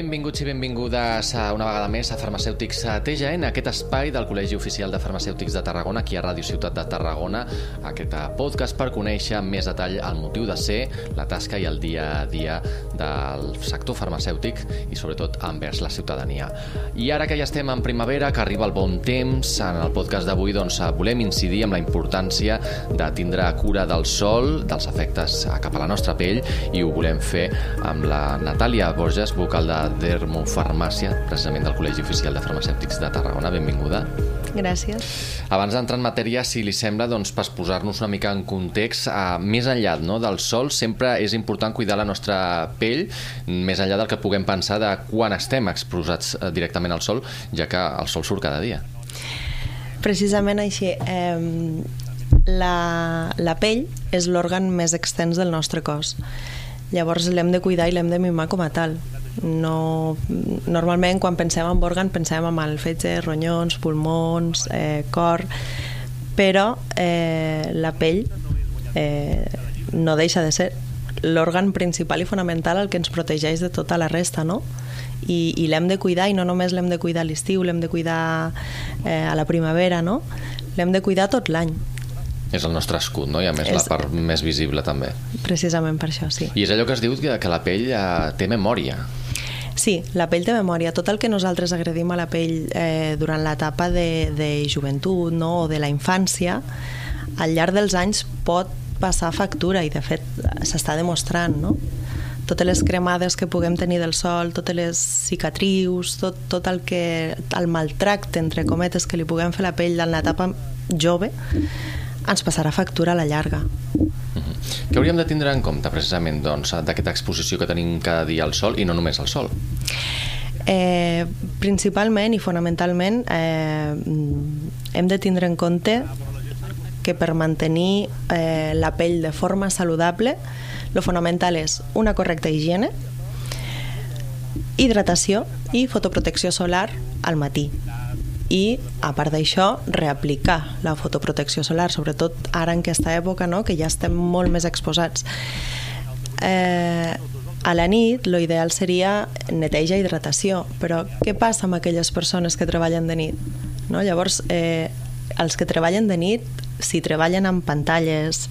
Benvinguts i benvingudes a una vegada més a Farmacèutics TGN, aquest espai del Col·legi Oficial de Farmacèutics de Tarragona, aquí a Ràdio Ciutat de Tarragona, aquest podcast per conèixer amb més detall el motiu de ser, la tasca i el dia a dia del sector farmacèutic i sobretot envers la ciutadania. I ara que ja estem en primavera, que arriba el bon temps, en el podcast d'avui doncs, volem incidir en la importància de tindre cura del sol, dels efectes cap a la nostra pell, i ho volem fer amb la Natàlia Borges, vocal de Dermofarmàcia, precisament del Col·legi Oficial de Farmacèutics de Tarragona. Benvinguda. Gràcies. Abans d'entrar en matèria, si li sembla, doncs, per posar-nos una mica en context, eh, més enllà no, del sol, sempre és important cuidar la nostra pell, més enllà del que puguem pensar de quan estem exposats eh, directament al sol, ja que el sol surt cada dia. Precisament així. Eh, la, la pell és l'òrgan més extens del nostre cos. Llavors l'hem de cuidar i l'hem de mimar com a tal no, normalment quan pensem en òrgan pensem en el fetge, ronyons, pulmons, eh, cor, però eh, la pell eh, no deixa de ser l'òrgan principal i fonamental el que ens protegeix de tota la resta, no? I, i l'hem de cuidar i no només l'hem de cuidar a l'estiu, l'hem de cuidar eh, a la primavera, no? L'hem de cuidar tot l'any. És el nostre escut, no? I a més és... la part més visible també. Precisament per això, sí. I és allò que es diu que, que la pell eh, té memòria. Sí, la pell té memòria. Tot el que nosaltres agredim a la pell eh, durant l'etapa de, de joventut no? o de la infància, al llarg dels anys pot passar factura i de fet s'està demostrant, no? totes les cremades que puguem tenir del sol, totes les cicatrius, tot, tot el que el maltracte, entre cometes, que li puguem fer la pell en l'etapa jove, ens passarà factura a la llarga. Què hauríem de tindre en compte precisament doncs, d'aquesta exposició que tenim cada dia al sol i no només al sol? Eh, principalment i fonamentalment eh, hem de tindre en compte que per mantenir eh, la pell de forma saludable lo fonamental és una correcta higiene, hidratació i fotoprotecció solar al matí i a part d'això reaplicar la fotoprotecció solar sobretot ara en aquesta època no? que ja estem molt més exposats eh, a la nit l'ideal seria neteja i hidratació però què passa amb aquelles persones que treballen de nit? No? llavors eh, els que treballen de nit si treballen amb pantalles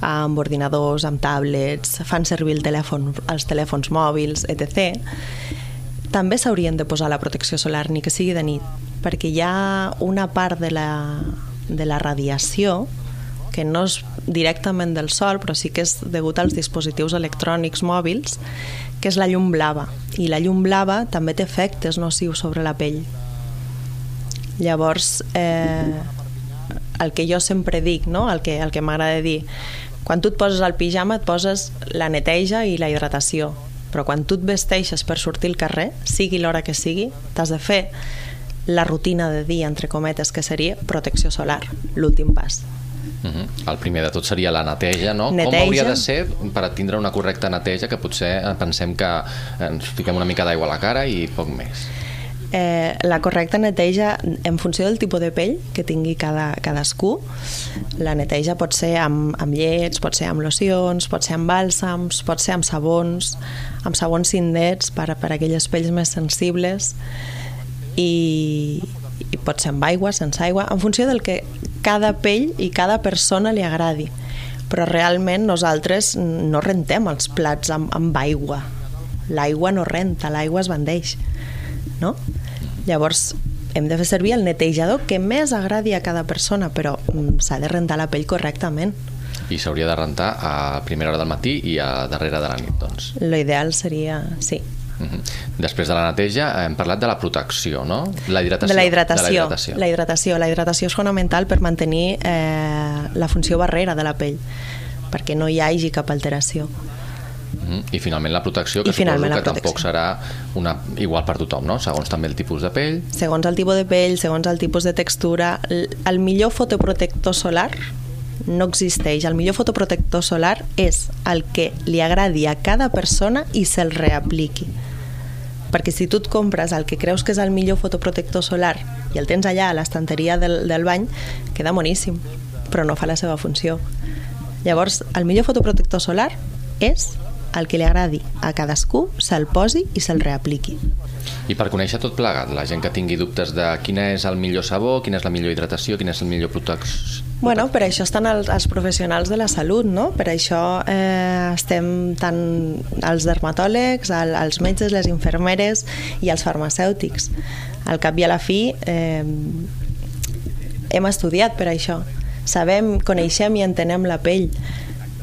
amb ordinadors, amb tablets, fan servir el telèfon, els telèfons mòbils, etc., també s'haurien de posar la protecció solar, ni que sigui de nit, perquè hi ha una part de la, de la radiació que no és directament del sol, però sí que és degut als dispositius electrònics mòbils, que és la llum blava. I la llum blava també té efectes nocius sobre la pell. Llavors, eh, el que jo sempre dic, no? el que, el que m'agrada dir, quan tu et poses el pijama et poses la neteja i la hidratació, però quan tu et vesteixes per sortir al carrer, sigui l'hora que sigui, t'has de fer la rutina de dia, entre cometes, que seria protecció solar, l'últim pas. Uh -huh. El primer de tot seria la neteja, no? Neteja. Com hauria de ser per tindre una correcta neteja, que potser pensem que ens fiquem una mica d'aigua a la cara i poc més? Eh, la correcta neteja, en funció del tipus de pell que tingui cada, cadascú, la neteja pot ser amb, amb llets, pot ser amb locions, pot ser amb bàlsams, pot ser amb sabons, amb sabons cindets per, per a aquelles pells més sensibles, i, i pot ser amb aigua, sense aigua, en funció del que cada pell i cada persona li agradi. Però realment nosaltres no rentem els plats amb, amb aigua. L'aigua no renta, l'aigua es bandeix. No? Llavors, hem de fer servir el netejador que més agradi a cada persona, però mm, s'ha de rentar la pell correctament. I s'hauria de rentar a primera hora del matí i a darrere de la nit, doncs. L'ideal seria, sí, Uh -huh. Després de la neteja hem parlat de la protecció, no? La hidratació. De la hidratació. De la hidratació. La hidratació, la hidratació és fonamental per mantenir eh, la funció barrera de la pell, perquè no hi hagi cap alteració. -huh. I finalment la protecció, que I suposo que protecció. tampoc serà una, igual per tothom, no? Segons també el tipus de pell. Segons el tipus de pell, segons el tipus de textura, el millor fotoprotector solar no existeix. El millor fotoprotector solar és el que li agradi a cada persona i se'l reapliqui. perquè si tu et compres el que creus que és el millor fotoprotector solar i el tens allà a l'estanteria del, del bany, queda boníssim, però no fa la seva funció. Llavors, el millor fotoprotector solar és el que li agradi a cadascú, se'l posi i se'l reapliqui. I per conèixer tot plegat, la gent que tingui dubtes de quina és el millor sabó, quina és la millor hidratació, quina és el millor protecció... Bueno, per això estan els, els professionals de la salut, no? Per això eh, estem tant els dermatòlegs, el, els metges, les infermeres i els farmacèutics. Al cap i a la fi eh, hem estudiat per això. Sabem, coneixem i entenem la pell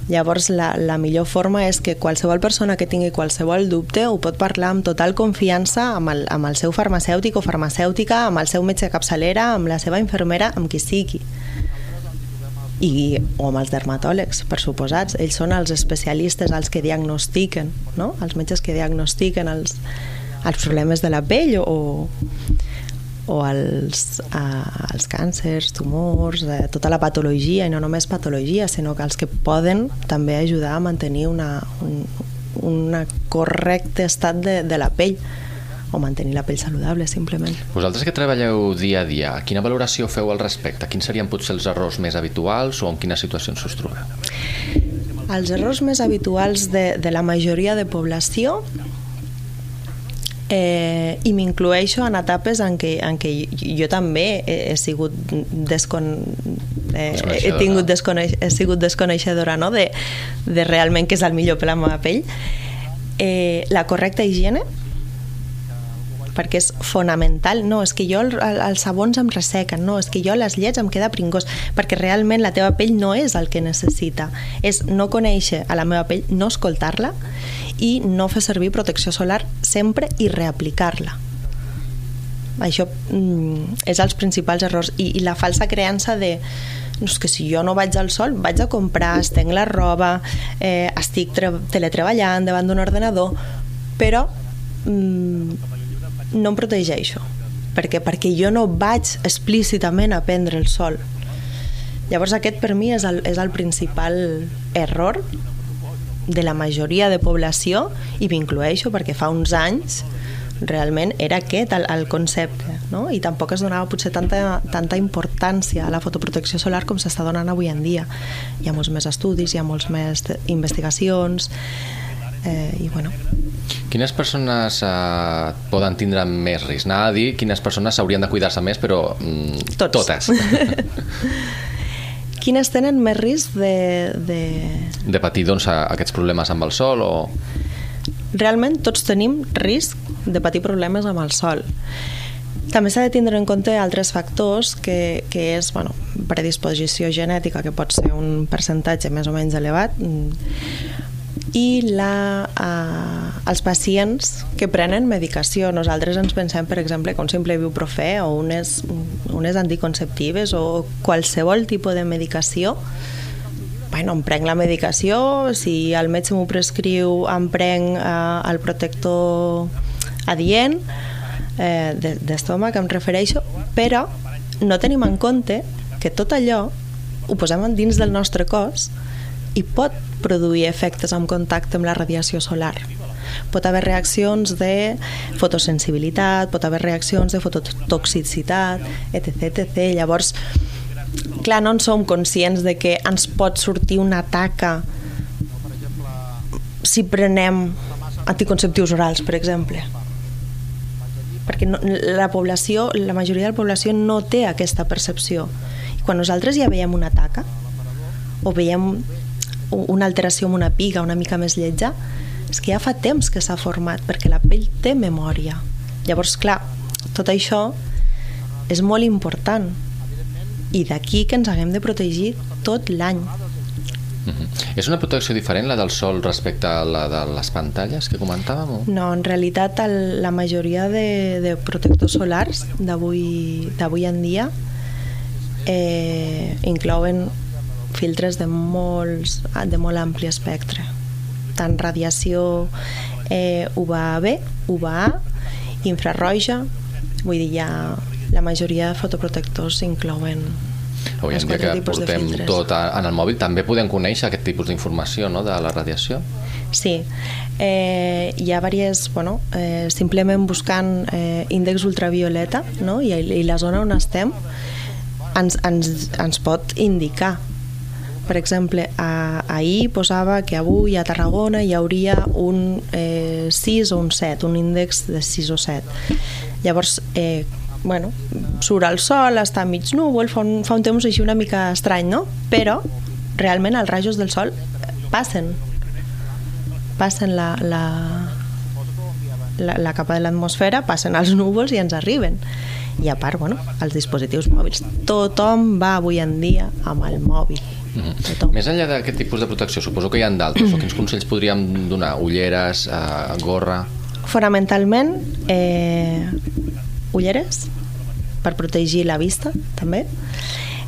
Llavors, la, la millor forma és que qualsevol persona que tingui qualsevol dubte ho pot parlar amb total confiança amb el, amb el seu farmacèutic o farmacèutica, amb el seu metge capçalera, amb la seva infermera, amb qui sigui i, o amb els dermatòlegs, per suposats. Ells són els especialistes, els que diagnostiquen, no? els metges que diagnostiquen els, els problemes de la pell o, o els, eh, els càncers, tumors, eh, tota la patologia, i no només patologia, sinó que els que poden també ajudar a mantenir una, un una correcte estat de, de la pell o mantenir la pell saludable, simplement. Vosaltres que treballeu dia a dia, quina valoració feu al respecte? Quins serien potser els errors més habituals o en quines situacions us trobeu? Els errors més habituals de, de la majoria de població eh, i m'inclueixo en etapes en què, en què jo també he, he sigut descon, eh, he, tingut desconeix, he sigut desconeixedora no? de, de realment què és el millor per la meva pell eh, la correcta higiene perquè és fonamental. No, és que jo el, el, els sabons em ressequen, no, és que jo les llets em queda pringós, perquè realment la teva pell no és el que necessita. És no conèixer a la meva pell, no escoltar-la i no fer servir protecció solar sempre i reaplicar-la. Això mm, és els principals errors. I, I la falsa creença de no, és que si jo no vaig al sol, vaig a comprar, estenc la roba, eh, estic teletreballant davant d'un ordenador, però mm, no em protegeixo. Perquè, perquè jo no vaig explícitament a prendre el sol. Llavors aquest per mi és el, és el principal error de la majoria de població i m'inclueixo perquè fa uns anys realment era aquest el, el concepte no? i tampoc es donava potser tanta, tanta importància a la fotoprotecció solar com s'està donant avui en dia hi ha molts més estudis, hi ha molts més investigacions eh, i bueno Quines persones eh, poden tindre més risc? Anava a dir quines persones s'haurien de cuidar-se més, però mm, Tots. totes. quines tenen més risc de... De, de patir doncs, aquests problemes amb el sol o... Realment tots tenim risc de patir problemes amb el sol. També s'ha de tindre en compte altres factors que, que és bueno, predisposició genètica, que pot ser un percentatge més o menys elevat, i la, eh, els pacients que prenen medicació. Nosaltres ens pensem, per exemple, que un simple ibuprofè o unes, unes anticonceptives o qualsevol tipus de medicació bueno, em prenc la medicació, si el metge m'ho prescriu em prenc eh, el protector adient eh, d'estómac, em refereixo, però no tenim en compte que tot allò ho posem dins del nostre cos i pot produir efectes amb contacte amb la radiació solar. Pot haver reaccions de fotosensibilitat, pot haver reaccions de fototoxicitat, etc. etc. Llavors, clar, no en som conscients de que ens pot sortir una taca si prenem anticonceptius orals, per exemple. Perquè no, la població, la majoria de la població no té aquesta percepció. I quan nosaltres ja veiem una taca o veiem una alteració amb una piga una mica més lletja, és que ja fa temps que s'ha format, perquè la pell té memòria. Llavors, clar, tot això és molt important i d'aquí que ens haguem de protegir tot l'any. Mm -hmm. És una protecció diferent la del sol respecte a la de les pantalles que comentàvem? O? No, en realitat el, la majoria de, de protectors solars d'avui en dia eh, inclouen filtres de, molts, de molt ampli espectre tant radiació eh, UVA-B, UVA, infrarroja vull dir, ja la majoria de fotoprotectors inclouen Avui en dia que portem tot en el mòbil també podem conèixer aquest tipus d'informació no, de la radiació? Sí, eh, hi ha diverses, bueno, eh, simplement buscant eh, índex ultravioleta no? I, i la zona on estem ens, ens, ens pot indicar per exemple, a, ahir posava que avui a Tarragona hi hauria un eh, 6 o un 7, un índex de 6 o 7. Llavors, eh, bueno, surt el sol, està mig núvol, fa un, fa un temps així una mica estrany, no? Però realment els rajos del sol passen passen la, la, la, la capa de l'atmosfera, passen els núvols i ens arriben. I a part, bueno, els dispositius mòbils. Tothom va avui en dia amb el mòbil. Mm -hmm. Més enllà d'aquest tipus de protecció, suposo que hi ha d'altres, o quins consells podríem donar? Ulleres, eh, gorra... Fonamentalment, eh, ulleres, per protegir la vista, també.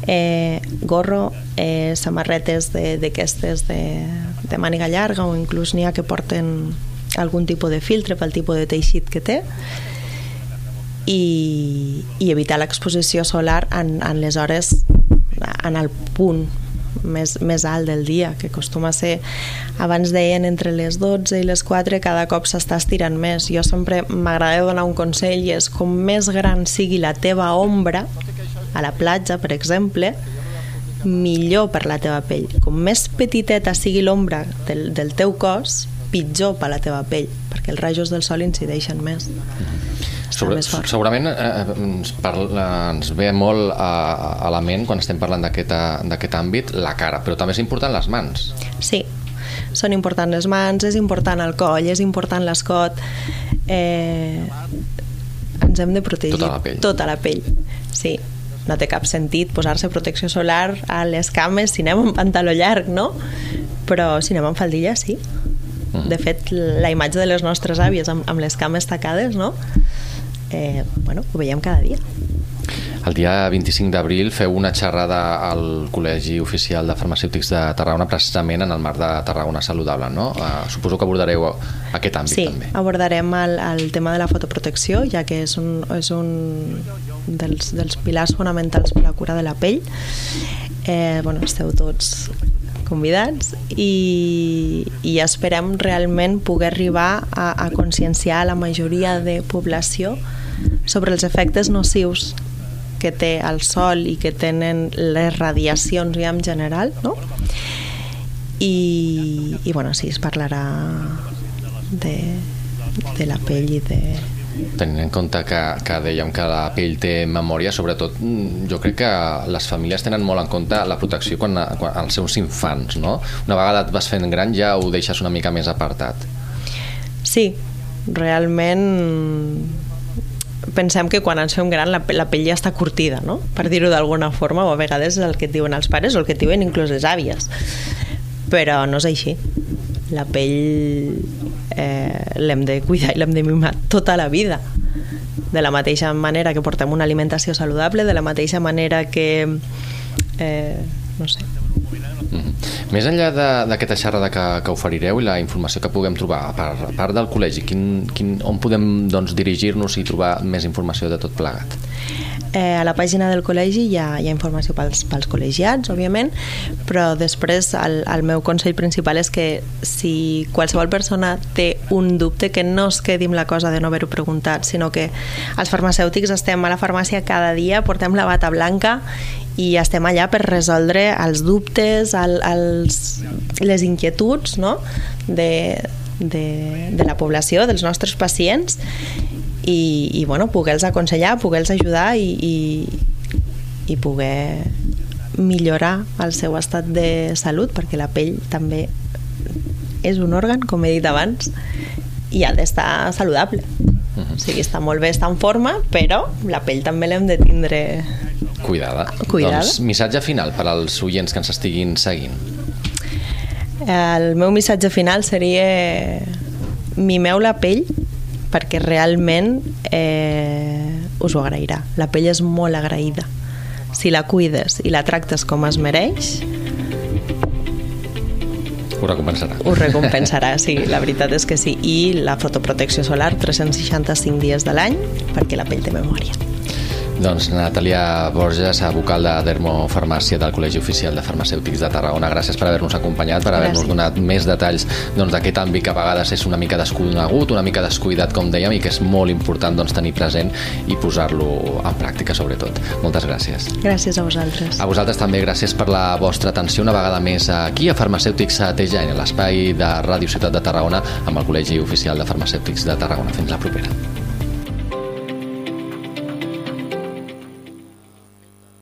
Eh, gorro, eh, samarretes d'aquestes de, de, de màniga llarga o inclús n'hi ha que porten algun tipus de filtre pel tipus de teixit que té i, i evitar l'exposició solar en, en les hores en el punt més, més alt del dia, que acostuma a ser, abans deien, entre les 12 i les 4, cada cop s'està estirant més. Jo sempre m'agrada donar un consell i és com més gran sigui la teva ombra, a la platja, per exemple, millor per la teva pell. Com més petiteta sigui l'ombra del, del teu cos, pitjor per la teva pell, perquè els rajos del sol incideixen més. Sobre, segurament eh, eh, ens, parla, ens ve molt a, a la ment quan estem parlant d'aquest àmbit la cara, però també és important les mans. Sí, són importants les mans, és important el coll, és important l'escot. Eh, ens hem de protegir tota la pell. Tota la pell, sí. No té cap sentit posar-se protecció solar a les cames si anem amb pantaló llarg, no? Però si anem amb faldilla, sí. Mm. De fet, la imatge de les nostres àvies amb, amb les cames tacades, no? eh, bueno, ho veiem cada dia. El dia 25 d'abril feu una xerrada al Col·legi Oficial de Farmacèutics de Tarragona precisament en el marc de Tarragona Saludable, no? Uh, suposo que abordareu aquest àmbit sí, també. Sí, abordarem el, el tema de la fotoprotecció, ja que és un, és un dels, dels pilars fonamentals per la cura de la pell. Eh, bueno, esteu tots convidats i, i esperem realment poder arribar a, a conscienciar la majoria de població sobre els efectes nocius que té el sol i que tenen les radiacions ja en general, no? I, i bueno, sí, es parlarà de, de la pell i de, tenint en compte que, que dèiem que la pell té memòria, sobretot mm, jo crec que les famílies tenen molt en compte la protecció quan, quan als seus infants, no? Una vegada et vas fent gran ja ho deixes una mica més apartat. Sí, realment pensem que quan ens fem gran la, la pell ja està curtida, no? per dir-ho d'alguna forma, o a vegades és el que et diuen els pares o el que et diuen inclús les àvies. Però no és així. La pell eh, l'hem de cuidar i l'hem de mimar tota la vida. De la mateixa manera que portem una alimentació saludable, de la mateixa manera que... Eh, no sé, Mm -hmm. Més enllà d'aquesta xerrada que, que oferireu i la informació que puguem trobar, a part, a part del col·legi, quin, quin, on podem doncs, dirigir-nos i trobar més informació de tot plegat? Eh, a la pàgina del col·legi hi ha, hi ha informació pels, pels col·legiats, òbviament, però després el, el meu consell principal és que si qualsevol persona té un dubte, que no es quedi amb la cosa de no haver-ho preguntat, sinó que els farmacèutics estem a la farmàcia cada dia, portem la bata blanca i estem allà per resoldre els dubtes, el, els, les inquietuds no? de, de, de la població, dels nostres pacients i, i bueno, poder-los aconsellar, poder-los ajudar i, i, i poder millorar el seu estat de salut perquè la pell també és un òrgan, com he dit abans i ha d'estar saludable uh -huh. o sigui, està molt bé estar en forma però la pell també l'hem de tindre Cuidada. Cuidada. Doncs missatge final per als oients que ens estiguin seguint. El meu missatge final seria mimeu la pell perquè realment eh, us ho agrairà. La pell és molt agraïda. Si la cuides i la tractes com es mereix, ho recompensarà. Ho recompensarà, sí, la veritat és que sí. I la fotoprotecció solar 365 dies de l'any perquè la pell té memòria. Doncs Natàlia Borges, vocal de Dermofarmàcia del Col·legi Oficial de Farmacèutics de Tarragona. Gràcies per haver-nos acompanyat, per haver-nos donat més detalls doncs, d'aquest àmbit que a vegades és una mica desconegut, una mica descuidat, com dèiem, i que és molt important doncs, tenir present i posar-lo en pràctica, sobretot. Moltes gràcies. Gràcies a vosaltres. A vosaltres també gràcies per la vostra atenció una vegada més aquí a Farmacèutics a TGN, l'espai de Ràdio Ciutat de Tarragona amb el Col·legi Oficial de Farmacèutics de Tarragona. Fins la propera.